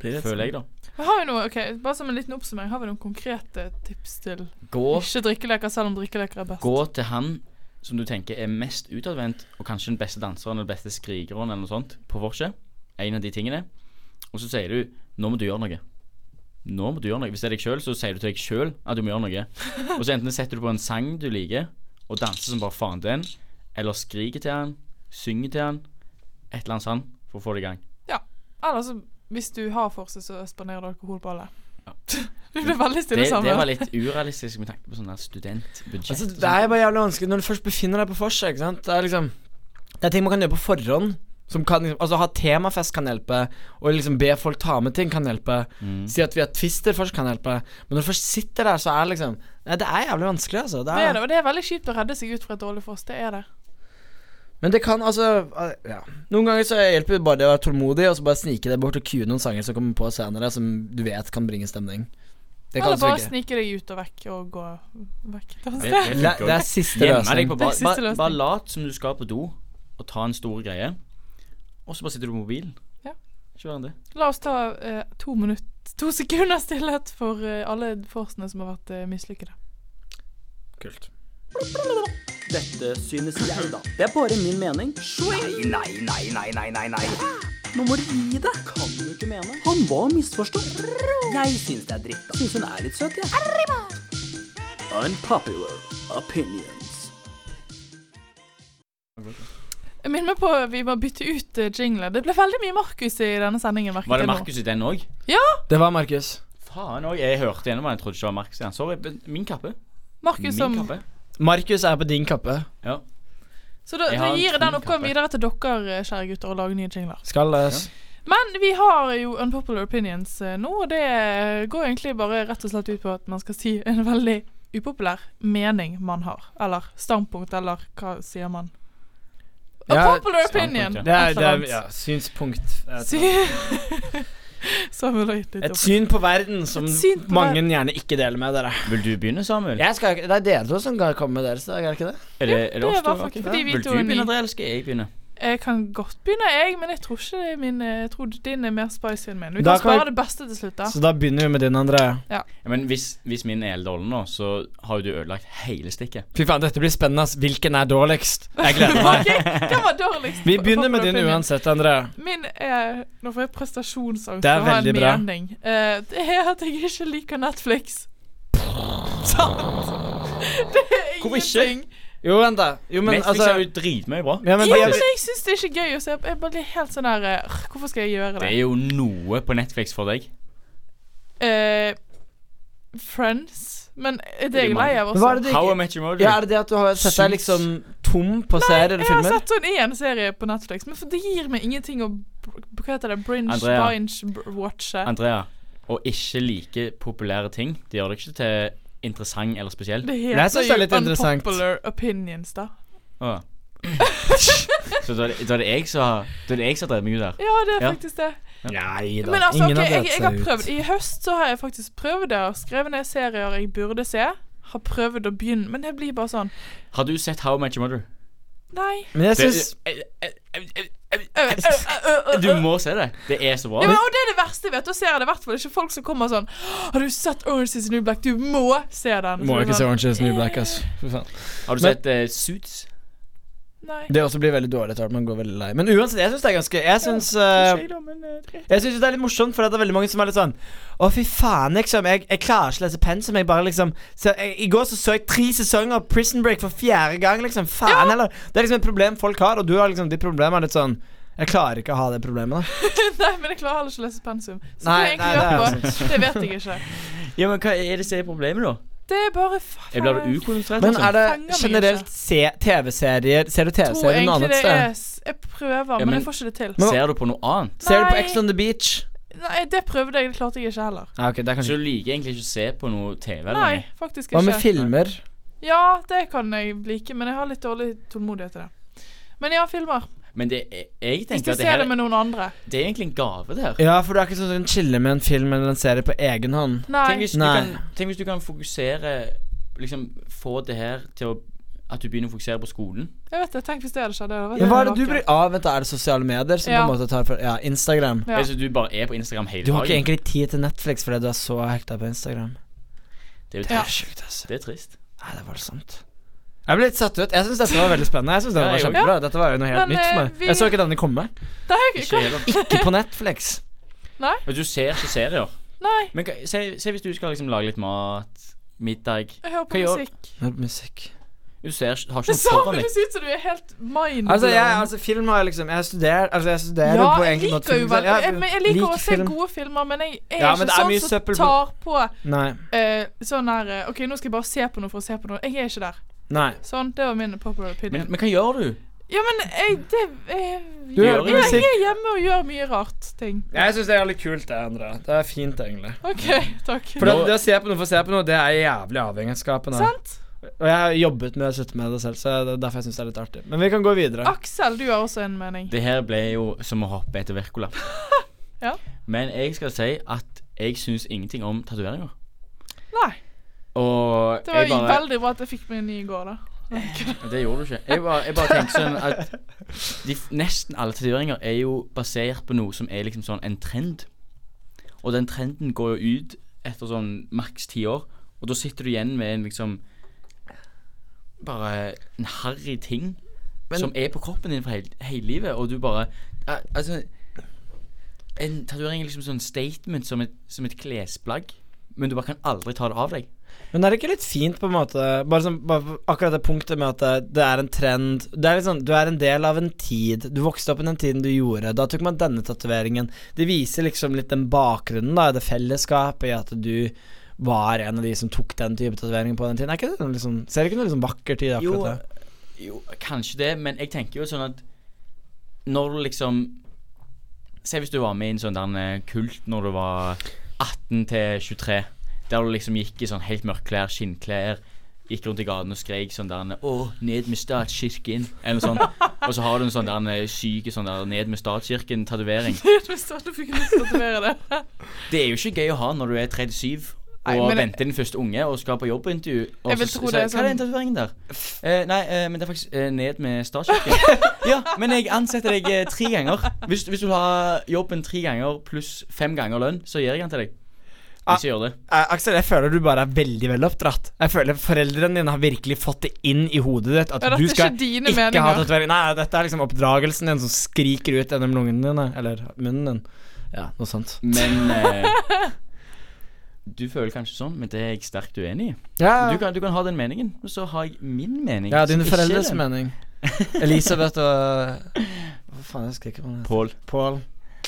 Føler jeg, da. Har vi noe, ok, Bare som en liten oppsummering, har vi noen konkrete tips til Gå, ikke drikkeleker, selv om drikkeleker er best? gå til han som du tenker er mest utadvendt, og kanskje den beste danseren eller den beste skrikeren eller noe sånt, på vorset. En av de tingene. Og så sier du 'Nå må du gjøre noe'. Nå må du gjøre noe Hvis det er deg sjøl, så sier du til deg sjøl at du må gjøre noe. Og så enten setter du på en sang du liker, og danser som bare faen til den, eller skriker til han, synger til han, et eller annet sånt, for å få det i gang. Ja. Eller så, hvis du har forse, så spanderer du alkohol på alle. Du ble veldig stille Det, sammen. det var litt urealistisk med tanke på sånn studentbudsjett. Altså, det er bare jævlig vanskelig når du først befinner deg på sant? Det er liksom Det er ting man kan gjøre på forhånd. Som kan, liksom- altså Ha temafest kan hjelpe. Og liksom be folk ta med ting kan hjelpe. Mm. Si at vi har twister først kan hjelpe. Men når du først sitter der, så er det liksom Nei, det er jævlig vanskelig, altså. Det Det er er, det, og det er veldig kjipt å redde seg ut fra et dårlig foss. Det er det. Men det kan altså Ja. Noen ganger så hjelper det bare det å være tålmodig, og så bare snike deg bort og kue noen sanger som kommer på senere, som du vet kan bringe stemning. Det kan Eller bare funke. snike deg ut og vekk og gå vekk. Det, det Det, er siste løsning. på bare, bare, bare lat som du skal på do, og ta en stor greie. Og så bare sitter du på mobilen. Ja. Ikke verre enn det. La oss ta eh, to minutt, To sekunder stillhet for eh, alle forsene som har vært uh, mislykkede. Kult. Dette synes jeg, da. Det er bare min mening. Nei, nei, nei, nei, nei, nei, nei. Nå må du gi deg. Kan du ikke mene? Han var misforstått. Jeg syns det er dritt, da. Syns hun er litt søt, jeg. Unpopular opinions. Jeg minner meg på at vi må bytte ut uh, jingler. Det ble veldig mye Markus i denne sendingen. merket Var det jeg nå. Markus i den òg? Det var Markus. Faen òg. Jeg hørte gjennom den, jeg trodde ikke det var Markus igjen. Sorry. men Min kappe. Markus Min som kappe. Markus er på din kappe. Ja. Så da, da gir jeg den oppgaven videre til dere, kjære gutter, å lage nye jingler. Skal les. Men vi har jo unpopular opinions eh, nå, og det går egentlig bare rett og slett ut på at man skal si en veldig upopulær mening man har. Eller standpunkt, eller hva sier man? Ja, Unpopular opinion. ja. Det er, et det er ja, synspunkt. Sy Samuel har gitt Et syn på verden som på mange gjerne ikke deler med dere. Vil du begynne, Samuel? Jeg skal, det er dere to som kommer med deres dag, er det ikke det? Er det, er det det oss var to? faktisk fordi vi Vil du begynne. André, eller skal jeg begynne? Jeg kan godt begynne, jeg, men jeg tror ikke det er min Jeg tror din er mer spicy enn min. Vi kan kan spare jeg... det beste til slutt, da. Så da begynner vi med din, André. Ja, men hvis, hvis min er dårlig nå, så har jo du ødelagt hele stikket. Fy faen, dette blir spennende. ass. Hvilken er dårligst? Jeg gleder meg. Hva var dårligst? Vi begynner med din uansett, André. Min er Nå får jeg prestasjonsangst Det er veldig bra. Eh, det er at jeg ikke liker Netflix. Sant? Det er Hvorfor ikke? Jo, vent, da. Jo, men Netflix altså er jo dritmye bra. ja, men, Ja, men jeg syns det er ikke gøy å se på. Jeg bare blir helt sånn der eh, Hvorfor skal jeg gjøre Det det? er jo noe på Netflix for deg. Eh, Friends. Men er det er jeg er lei av Men hva er også? det du How I ikke Met Your Mother. Ja, Er det det at du har sett deg liksom tom på serier eller Jeg har filmer? sett sånn én serie på Netflix, men for det gir meg ingenting å Hva heter det? Bringe, Andrea. binge, watche. Andrea, å ikke like populære ting, det gjør deg ikke til interessant eller spesiell. Det heter synes det er litt jo interessant. unpopular opinions, da. Å. Så da er, det, da er det jeg som har Da er det jeg som har drevet meg ut her. Ja, det er Ja. faktisk det. Nei da. Men altså, Ingen ok, har jeg, dratt jeg seg har ut. prøvd I høst så har jeg faktisk prøvd det. og Skrevet ned serier jeg burde se. Har prøvd å begynne, men det blir bare sånn Har du sett How I Met Your Mother? Nei. Men jeg Det- syns eh, Du må se det. Det er så bra. Ja, men, og det er det verste vet. Da ser jeg det i hvert fall ikke folk som kommer sånn Har du sett Orange is New Black? Du må se den. Må ikke se Orange is New Black, ass. Har du Men- sett uh, Suits? Nei. Det også blir veldig dårlig etter hvert. Man går veldig lei. Men uansett, jeg syns det er ganske Jeg syns eh, Jeg synes det er litt morsomt, for det er veldig mange som er litt sånn Å, fy faen, liksom. Jeg, jeg klarer ikke å lese pensum. Jeg bare liksom så jeg, I går så så jeg tre sesonger av Prison Break for fjerde gang, liksom. Faen, eller Det er liksom et problem folk har, og du har liksom Ditt problem er litt sånn Jeg klarer ikke å ha det problemet, da. nei, men jeg klarer heller ikke å lese pensum. Så Nei, jeg nei, det er på, det vet jeg ikke. Ja, men hva er det som er problemet, da? Det er bare faen. Jeg blir ukonsentrert? Men liksom? er det generelt se- TV-serier Ser du TV-serier noe egentlig annet det sted? er Jeg prøver, Ja, men, men- jeg får ikke det til. Men- Ser du på noe annet? Ser du på Nei. Ex on the Beach? Nei, det prøvde jeg. Det klarte jeg ikke heller. Ah, okay, det er Så kanskje du liker egentlig ikke å se på noe TV? eller Nei, faktisk ikke. Hva med filmer? Ja, det kan jeg like, men jeg har litt dårlig tålmodighet til det. Men ja, filmer. Men det, er- jeg Hvis tenker du at det ser her det med noen andre. Det er egentlig en gave, det her. Ja, for du er ikke sånn du kan chille med en film eller en serie på egen hånd. Nei. Tenk hvis, du kan, tenk hvis du kan fokusere Liksom få det her til å At du begynner å fokusere på skolen. Jeg vet det. Tenk hvis det hadde skjedd. Ja, hva er det du blir ah, Vent, da, er det sosiale medier som Ja. på en måte tar for Ja, Instagram. Ja. Altså du bare er på Instagram hele dagen. Du har ikke egentlig tid til Netflix fordi du er så hekta på Instagram. Det er jo Ja. trist. Sjukt, altså. Det er trist. Nei, det er voldsomt. Jeg ble litt satt ut. Jeg syns dette var veldig spennende. Jeg synes det var kjempebra Dette var jo noe helt Men, nytt for eh, meg. vi- Jeg så ikke denne komme. Er Ikke ikke heller. Ikke på Netflix. Nei. Men du ser ikke serier. Nei. Men hva- se, se hvis du skal liksom lage litt mat, middag Jeg hører på gjør- musikk. Hør på musikk. Du ser, har ikke Det noe foran deg. høres ut som du er helt mind Altså, jeg, altså film har jeg liksom Jeg studerer Altså, jeg studerer Ja, på jeg egentlig måte liker jo vel Ja, jeg, men jeg liker liker å se film. gode filmer, men jeg er Ja, men ikke det er mye sånn som søppel på- tar på Nei. eh, sånn her eh, OK, nå skal jeg bare se på noe for å se på noe. Jeg er ikke der. Nei. Sånn, det var min popular opinion. men hva gjør du? ja, men jeg det jeg, Du gjør jeg, jeg, er hjemme og gjør mye rart ting. Jeg syns det er litt kult, det, Andrea. Det er fint, egentlig. OK, takk. For det, det å se på noe for å se på noe, det er jævlig avhengighetsskapende. Sant? Og jeg har jobbet med å slutte med det selv, så det er derfor jeg syns det er litt artig. Men vi kan gå videre. Aksel, du har også en mening. Det her ble jo som å hoppe etter Wirkola. Ja. Men jeg skal si at jeg syns ingenting om tatoveringer. Og Det var jeg bare veldig bra at jeg fikk meg en ny i går, da. Det gjorde du ikke. Jeg bare, jeg bare tenker sånn at de, nesten alle tatoveringer er jo basert på noe som er liksom sånn en trend. Og den trenden går jo ut etter sånn maks ti år, og da sitter du igjen med en liksom Bare en harry ting Men- som er på kroppen din for hele, hele livet, og du bare Altså En tatovering er liksom sånn statement som et, som et klesplagg, men du bare kan aldri ta det av deg. Men er det ikke litt fint, på en måte Bare, som, bare akkurat det punktet med at det, er en trend Det er litt sånn, Du er en del av en tid. Du vokste opp i den tiden du gjorde. Da tok man denne tatoveringen. Det viser liksom litt den bakgrunnen, da, det fellesskapet i at du var en av de som tok den type tatovering på den tiden. Er ikke det liksom, ser du ikke noe liksom vakkert i akkurat det? jo, kanskje det, men jeg tenker jo sånn at når du liksom Se hvis du var med i en sånn der eh, kult når du var 18 til 23, der du liksom gikk i sånn helt mørke klær, skinnklær, gikk rundt i gatene og skrek sånn der 'Å, ned med statskirken', eller noe sånt. Og så har du en sånn der eh, syk sånn der 'ned med statskirken'-tatovering. Det. Er jo ikke gøy å ha når du er 37 og nei, venter din første unge og skal på jobbintervju. Og Jeg vil så tro det er Hva er den sånn- tatoveringen der? Eh, nei, eh, men det er faktisk eh, ned med statskirken. ja, men jeg ansetter deg eh, tre ganger. Hvis, hvis du har jobben tre ganger pluss fem ganger lønn, så gir jeg den til deg. Ah. Ikke gjør det. Eh, Aksel, jeg føler du bare er veldig veloppdratt. Jeg føler foreldrene dine har virkelig fått det inn i hodet ditt at Ja, du skal ikke ikke ha meninger. tatovering. Nei, dette er liksom oppdragelsen din som skriker ut gjennom lungene dine. Eller munnen din. Ja, noe sånt. Men eh, Du føler kanskje sånn, men det er jeg sterkt uenig i. Ja, Du, kan, du kan ha den meningen, men så har jeg min mening. ja dine foreldres mening. Elisabeth og Hva faen, jeg husker ikke hva hun heter. Pål.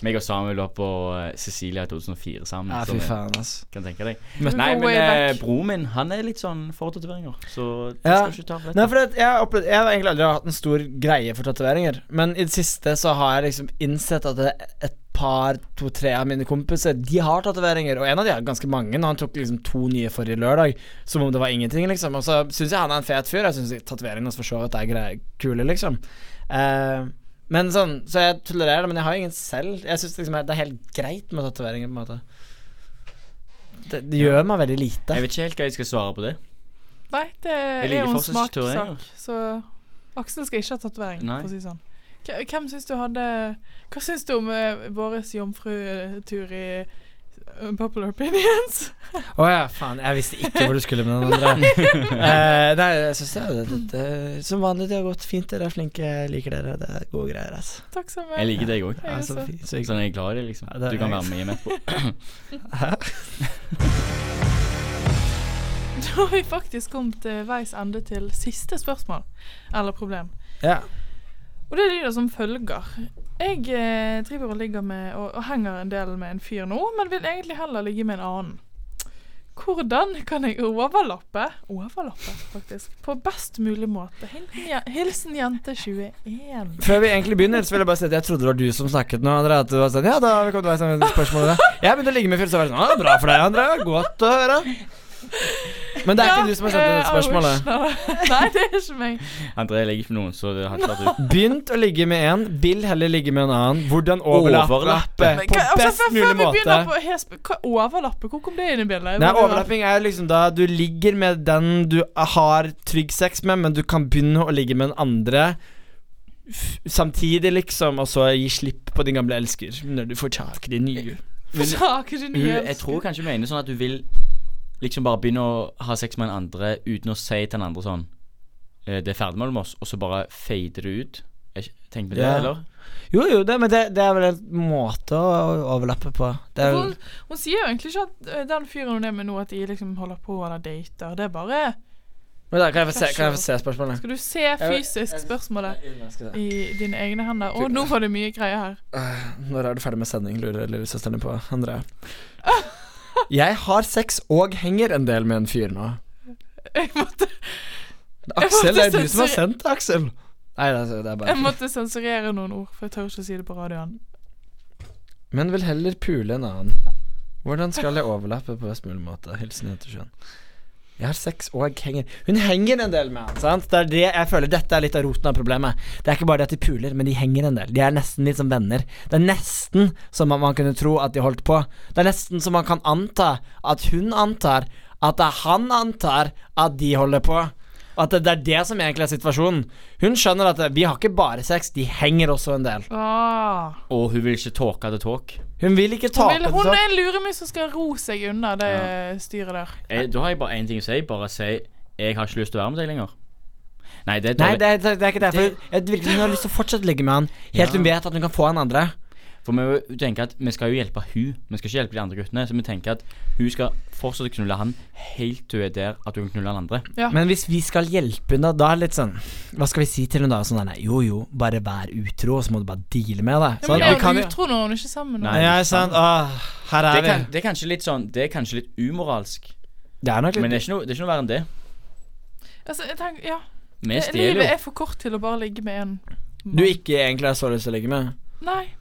Meg og Samuel var på eh, Cecilia 2004 sammen. Ja, fy faen, ass. Kan tenke deg. Møtte- Nei, men eh, broren min, han er litt sånn for tatoveringer, så det Ja. skal ikke ta Nei, for det, jeg, opplevd, jeg har egentlig aldri hatt en stor greie for tatoveringer. Men i det siste så har jeg liksom innsett at det er et par, to-tre av mine kompiser De har tatoveringer, og en av de har ganske mange. Han tok liksom to nye forrige lørdag, som om det var ingenting, liksom. Og så syns jeg han er en fet fyr. Jeg syns tatoveringene for så vidt er kule, liksom. Eh, men sånn, Så jeg tolererer det, men jeg har ingen selv. Jeg syns liksom det er helt greit med tatoveringer, på en måte. Det, det gjør meg veldig lite. Jeg vet ikke helt hva jeg skal svare på det. Nei, det er jo en smakssak. Så Aksel skal ikke ha tatovering, for å si sånn. Hvem syns du hadde Hva syns du om uh, vår jomfrutur i Unpopular Opinions? Å ja, faen. Jeg visste ikke hvor du skulle med den andre. uh, nei, jeg syns det, det, det, det Som vanlig, det har gått fint. Dere er flinke. Jeg liker dere. Det er gode greier, altså. Takk så mye. Jeg liker deg òg. Ja, så så. Sånn jeg er glad i det, liksom. Ja, er Du kan være med med etterpå. Da har vi faktisk kommet til veis ende til siste spørsmål. Eller problem. Ja. Og det lyder som følger. Jeg eh, driver og ligger med og, og henger en del med en fyr nå, men vil egentlig heller ligge med en annen. Hvordan kan jeg overlappe Overlappe, faktisk. På best mulig måte. Hilsen, jente 21. Før vi egentlig begynner, så vil jeg bare si at jeg trodde det var du som snakket nå, André. At du var sånn Ja, da til veis spørsmålet. Jeg begynte å ligge med fyr, så var det sånn Ja, bra for deg, André. Godt å høre. Men det er ikke du som har sendt inn dette spørsmålet. Nei, det er ikke meg. André ligger ikke med noen, så det har ikke vært ut. Begynt å ligge med en, vil heller ligge med en annen. Hvordan overlappe Overlappe. På hva- altså, best mulig måte. på Hva overlappe? Hvor kom det inn i bildet? Nei. Overlapping er liksom da du ligger med den du har trygg sex med, men du kan begynne å ligge med en andre f samtidig, liksom, og så gi slipp på din gamle elsker når du får tak i din nye. Du gjør. jeg tror kanskje hun mener sånn at du vil liksom bare begynne å ha sex med en andre uten å si til den andre sånn eh, Det er ferdig mellom oss, og så bare fader det ut. Tenker på det, Ja. eller? Jo, jo, det, men det, det er vel en måte å overlappe på. Det er Hun, hun sier jo egentlig ikke at eh, den fyren hun er med nå, at de liksom holder på eller dater. Det er bare Men da, kan, jeg få se, kan jeg få se spørsmålet? Skal du se fysisk spørsmålet i dine egne hender? Å, nå var det mye greier her. er du ferdig med sending, lurer lillesøsteren din på. Andrea. Jeg har sex og henger en del med en fyr nå. Jeg måtte, Aksel, det er du som har sendt det, Aksel. Nei, det er, bare jeg måtte sensurere noen ord, for jeg tør ikke å si det på radioen. Men vil heller pule en annen. Hvordan skal jeg overlappe på best mulig måte? Hilsen Jentersjøen. Jeg har sex og henger Hun henger en del med han, sant? Det er det jeg føler Dette er litt av roten av problemet. Det er ikke bare det at de puler, men de henger en del. De er nesten litt som venner. Det er nesten som om man kunne tro at de holdt på. Det er nesten som man kan anta at hun antar at det er han antar at de holder på. At det, det er det som egentlig er situasjonen. Hun skjønner at vi har ikke bare sex, de henger også en del. Ah. Og hun vil ikke talke til talk. Hun vil ikke tape talk hun er en luremus som skal ro seg unna det styret der. Jeg, da har jeg bare én ting å si. Bare si 'Jeg har ikke lyst til å være med deg lenger'. Nei, det er Nei, det, det det er ikke det. jeg jeg virkelig hun har lyst til å fortsette å ligge med han helt til hun vet at hun kan få han andre. For vi tenker at vi skal jo hjelpe hun Vi skal ikke hjelpe de andre guttene. Så vi tenker at hun skal fortsette å knulle han helt til hun er der at hun kan knulle han andre. Ja. Men hvis vi skal hjelpe henne, da er det litt sånn Hva skal vi si til henne da? Sånn der, nei, jo jo, bare vær utro, og så må du bare deale med det. Ja, men jeg det er utro når hun ikke er sammen med Nei. Ja, sant. Åh, her Det, er vi. kan, det er kanskje litt sånn Det er kanskje litt umoralsk. Det er nok Men det er ikke noe, det er ikke noe verre enn det. Altså, jeg tenker, ja Livet er for kort til å bare ligge med en Du ikke egentlig har så lyst til å ligge med. Nei.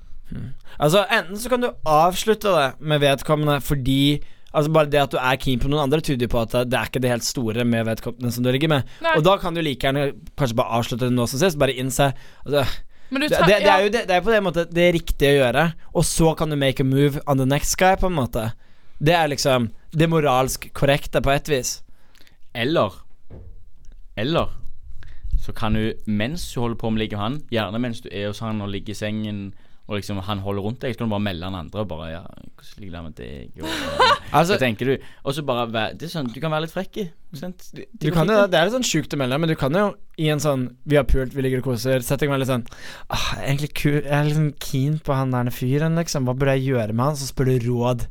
Altså, enten så kan du avslutte det med vedkommende fordi Altså Bare det at du er keen på noen andre, tyder på at det- det er ikke det helt store med vedkommende som du ligger med. Nei. Og da kan du like gjerne kanskje bare avslutte det nå som sist. Bare innse altså, Men du det, tar, det, det, ja, er jo det, det er på den måte det riktige å gjøre, og så kan du make a move on the next guy, på en måte. Det er liksom det moralsk korrekte på et vis. Eller Eller så kan du, mens du holder på med å ligge med han, gjerne mens du er hos han og ligger i sengen, og liksom han holder rundt deg, så kan du bare melde han andre og bare Ja, hvordan ligger det med deg? Og, Altså, så tenker du Og så bare være Det er sånn, du kan være litt frekk i. sant? du kan jo, det er litt sånn sjukt å melde, men du kan jo i en sånn Vi har pult, vi ligger og koser, setter jeg meg litt sånn ah, egentlig ku, Jeg er sånn keen på han der fyren, liksom. Hva burde jeg gjøre med han? Så spør du råd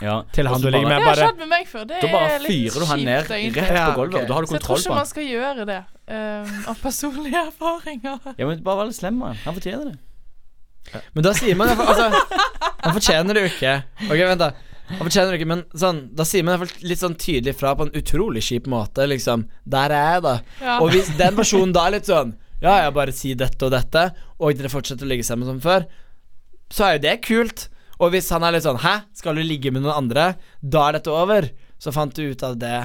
Ja. til han du ligger bare- med. Det har Bare skjedd med meg før. Det Da bare er fyrer du han ned egentlig. rett på gulvet, ok. og da har du Så jeg tror ikke man skal gjøre det um, av personlige erfaringer. Ja, men bare vær litt slem med han. Han fortjener det. Men da sier man iallfall Altså, han fortjener det jo ikke. Ok, vent, da. Han fortjener det ikke, men sånn Da sier man iallfall litt sånn tydelig fra på en utrolig kjip måte, liksom. Der er jeg, da. Ja. Og hvis den personen da er litt sånn Ja, jeg bare sier dette og dette, og dere fortsetter å ligge sammen som før, så er jo det kult. Og hvis han er litt sånn Hæ, skal du ligge med noen andre? Da er dette over. Så fant du ut av det.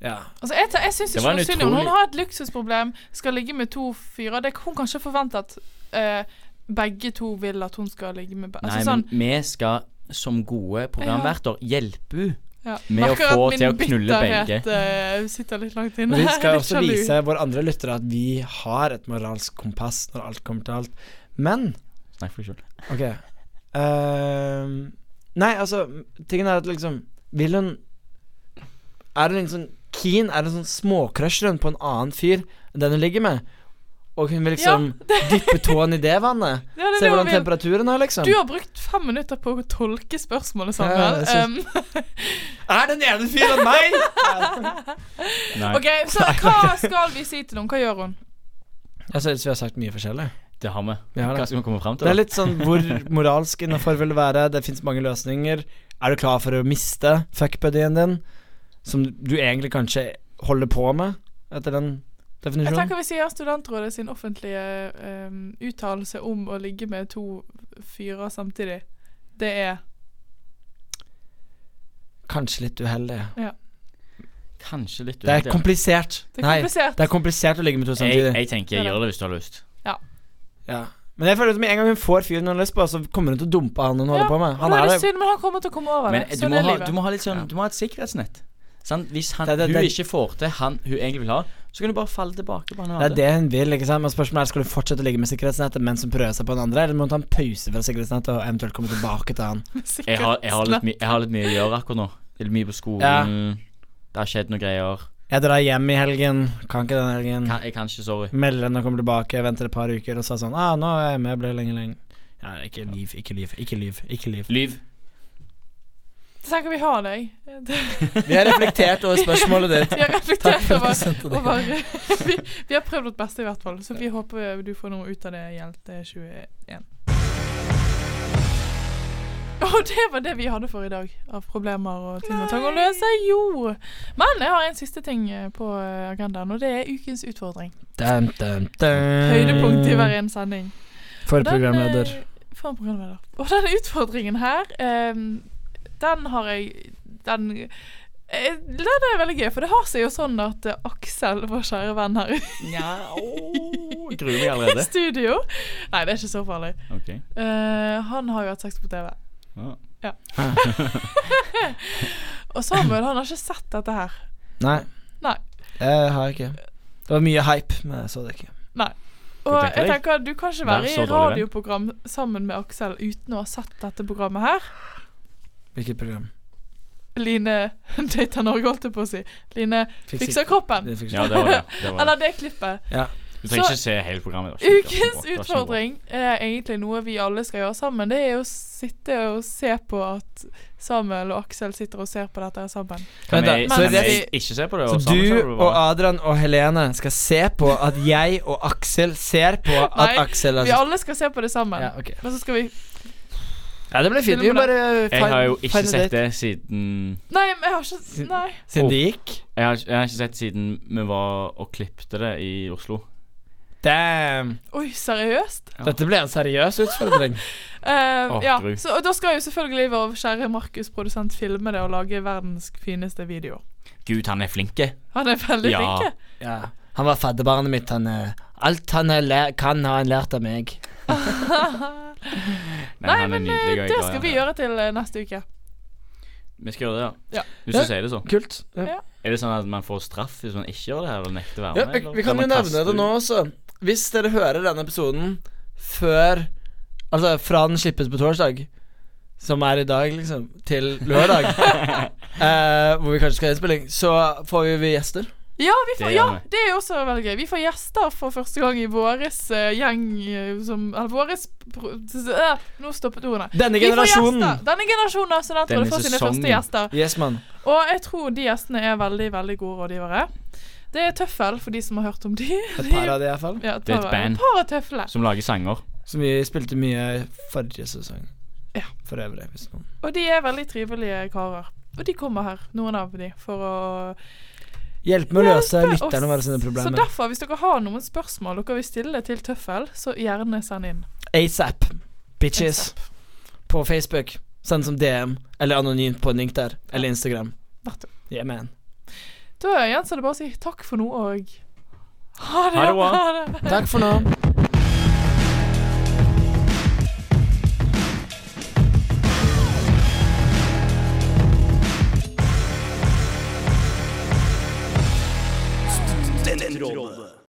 Ja. Altså, jeg, jeg syns Det ikke noe synd om Hun har et luksusproblem, skal ligge med to fyrer. Det Hun kan ikke forvente at eh, begge to vil at hun skal ligge med altså, Nei, sånn, men vi skal som gode programverter hjelpe henne ja. med å få til å knulle bitterhet, Uh, sitter litt langt inne. Men vi skal også sjalu. vise våre andre lyttere at vi har et moralsk kompass når alt kommer til alt. Men Snakk for deg sjøl. Ok Uh, Nei, altså Tingen er at liksom Vil hun Er hun liksom keen Er det en sånn småcrush på en annen fyr Enn den hun ligger med Og hun vil liksom dyppe tåen i det vannet Ja, det Se det hvordan vil. temperaturen er liksom Du har brukt fem minutter på å tolke spørsmålet, Ja, Samuel. jeg um, Er den ene fyren meg? Nei, ok, så hva skal vi si til noen? Hva gjør hun? Jeg synes vi har sagt mye forskjellig det har vi. Hva skal vi komme fram til? Det er litt sånn hvor moralsk innenfor vil det være Det finnes mange løsninger Er du klar for å miste fuckbuddyen din Som du egentlig kanskje holder på med Etter den Jeg definisjonen tenker vi sier Studentrådet sin offentlige um, uttalelse om å ligge med to fyrer samtidig. Det er Kanskje litt uheldig Kanskje litt uheldig. Det er komplisert Det er Nei, komplisert. det er komplisert å ligge med to samtidig jeg tenker gjør det hvis du har lyst. ja. Men jeg føler at med en gang hun får fyren hun har lyst på Så kommer hun til å dumpe han hun holder på med Han da er det det synd, men han kommer til å komme over Men det. du Sånn må, ha, du må ha litt sånn Du må ha et sikkerhetsnett. Sant? Hvis han, Det- det- hun ikke får til han hun egentlig vil ha, så kan du bare falle tilbake på han Det er det hun vil, ikke sant Men spørsmålet er Skal du fortsette å ligge med sikkerhetsnettet Mens hun prøver seg på den andre Eller må hun ta en pause fra sikkerhetsnettet Og eventuelt komme tilbake til han Jeg har, jeg, har litt my, jeg har litt mye å gjøre akkurat nå. Litt mye på skolen. Det har skjedd noen greier. Jeg drar hjem i helgen Kan ikke den helgen Kan, jeg kan ikke, sorry. Melder henne og kommer tilbake, venter et par uker og sa sånn ah, 'Nå er jeg med, ble lenge, lenge'. Ja, ikke liv, ikke liv, ikke liv. Ikke liv. Lyv. Så om vi har deg. Vi har reflektert over spørsmålet ditt. Vi har reflektert over, over vi, vi har prøvd vårt beste, i hvert fall. Så vi håper du får noe ut av det gjeldt Hjelte 21. Og det var det vi hadde for i dag av problemer og ting å ta og løse. Jo! Men jeg har en siste ting eh, på agendaen, og det er ukens utfordring. Dun, dun, dun. Høydepunkt i hver en sending. For programleder. Den, For programleder. Og denne utfordringen her, eh, den har jeg Den eh, den er veldig gøy, for det har seg jo sånn at eh, Aksel, vår kjære venn her ja, oh, Gruer meg i studio Nei, det er ikke så farlig. Okay. Uh, han har jo hatt sex på TV. Ja. Og Samuel han har ikke sett dette her. Nei. Nei. Jeg har ikke. Det var mye hype, men jeg så det ikke. Og tenker jeg tenker tenker Du kan ikke være i radioprogram sammen med Aksel uten å ha sett dette programmet her. Hvilket program? Line Data Norge, holdt jeg på å si. Line fikser kroppen. Det fikser ja, det var det. det, var det. Eller det klippet. Du trenger Så- ikke se hele programmet. Ukens utfordring er egentlig noe vi alle skal gjøre sammen. Det er å sitte og se på at Samuel og Aksel sitter og ser på dette sammen. Kan vi, vi, så kan det- vi ikke se på det? Så du og? Adrian og Helene skal se på at jeg og Aksel ser på at Nei, Aksel Vi alle skal se på det sammen. Ja, okay. Men så skal vi Ja, det ble fint. Vi bare Jeg har jo ikke sett date. det siden Nei, men jeg har ikke Nei. Siden det gikk. jeg har, jeg har ikke sett siden vi var og klipte det i Oslo. Damn. Oi, seriøst? Ja. Dette blir en seriøs utfordring. Eh, oh, ja, så og Da skal jo selvfølgelig vår kjære Markus, produsent, filme det og lage verdens fineste video. Gud, han er flinke. Han er veldig Ja. flink. ja. Han var fadderbarnet mitt. Han, eh, alt han har lær, kan, har han lært av meg. Nei, Nei, men nydelig. eh, det skal vi gjøre til eh, neste uke. Vi skal gjøre det, ja. Ja. Hvis Ja. du sier det så. Kult. Er det sånn at man får straff hvis man ikke gjør det her, eller nekter å være med? vi, eller vi kan jo nevne det nå også. Hvis dere hører denne episoden før Altså fra den slippes på torsdag, som er i dag, liksom, til lørdag, eh, hvor vi kanskje skal ha innspilling, så får vi, vi gjester. Ja, vi får, Det ja, det er jo også veldig gøy. Vi får gjester for første gang i våres uh, gjeng uh, som Eller våres øh, Nå stoppet ordene. Denne generasjonen. Denne generasjonen av studenter Denne får sine første gjester. Yes. Og jeg tror de gjestene er veldig, veldig gode rådgivere. Det er Tøffel, for de som har hørt om de. Et par av de, i hvert fall. Ja, Det er et band. Et par av. Som lager sanger. Som vi spilte mye forrige sesong. Ja. For øvrig, hvis noen Og de er veldig trivelige karer. Og de kommer her, noen av de, for å Hjelpe med å løse lytterne og våre sine Så derfor, hvis dere har noen spørsmål dere vil stille til Tøffel, så gjerne send inn. ASAP. Bitches. ASAP. På Facebook. Send som DM, eller anonymt på en link der. Eller Instagram. Yeah, man. Da gjenstår det bare å si takk for nå og ha det. Ha det. Ha det. Takk for nå.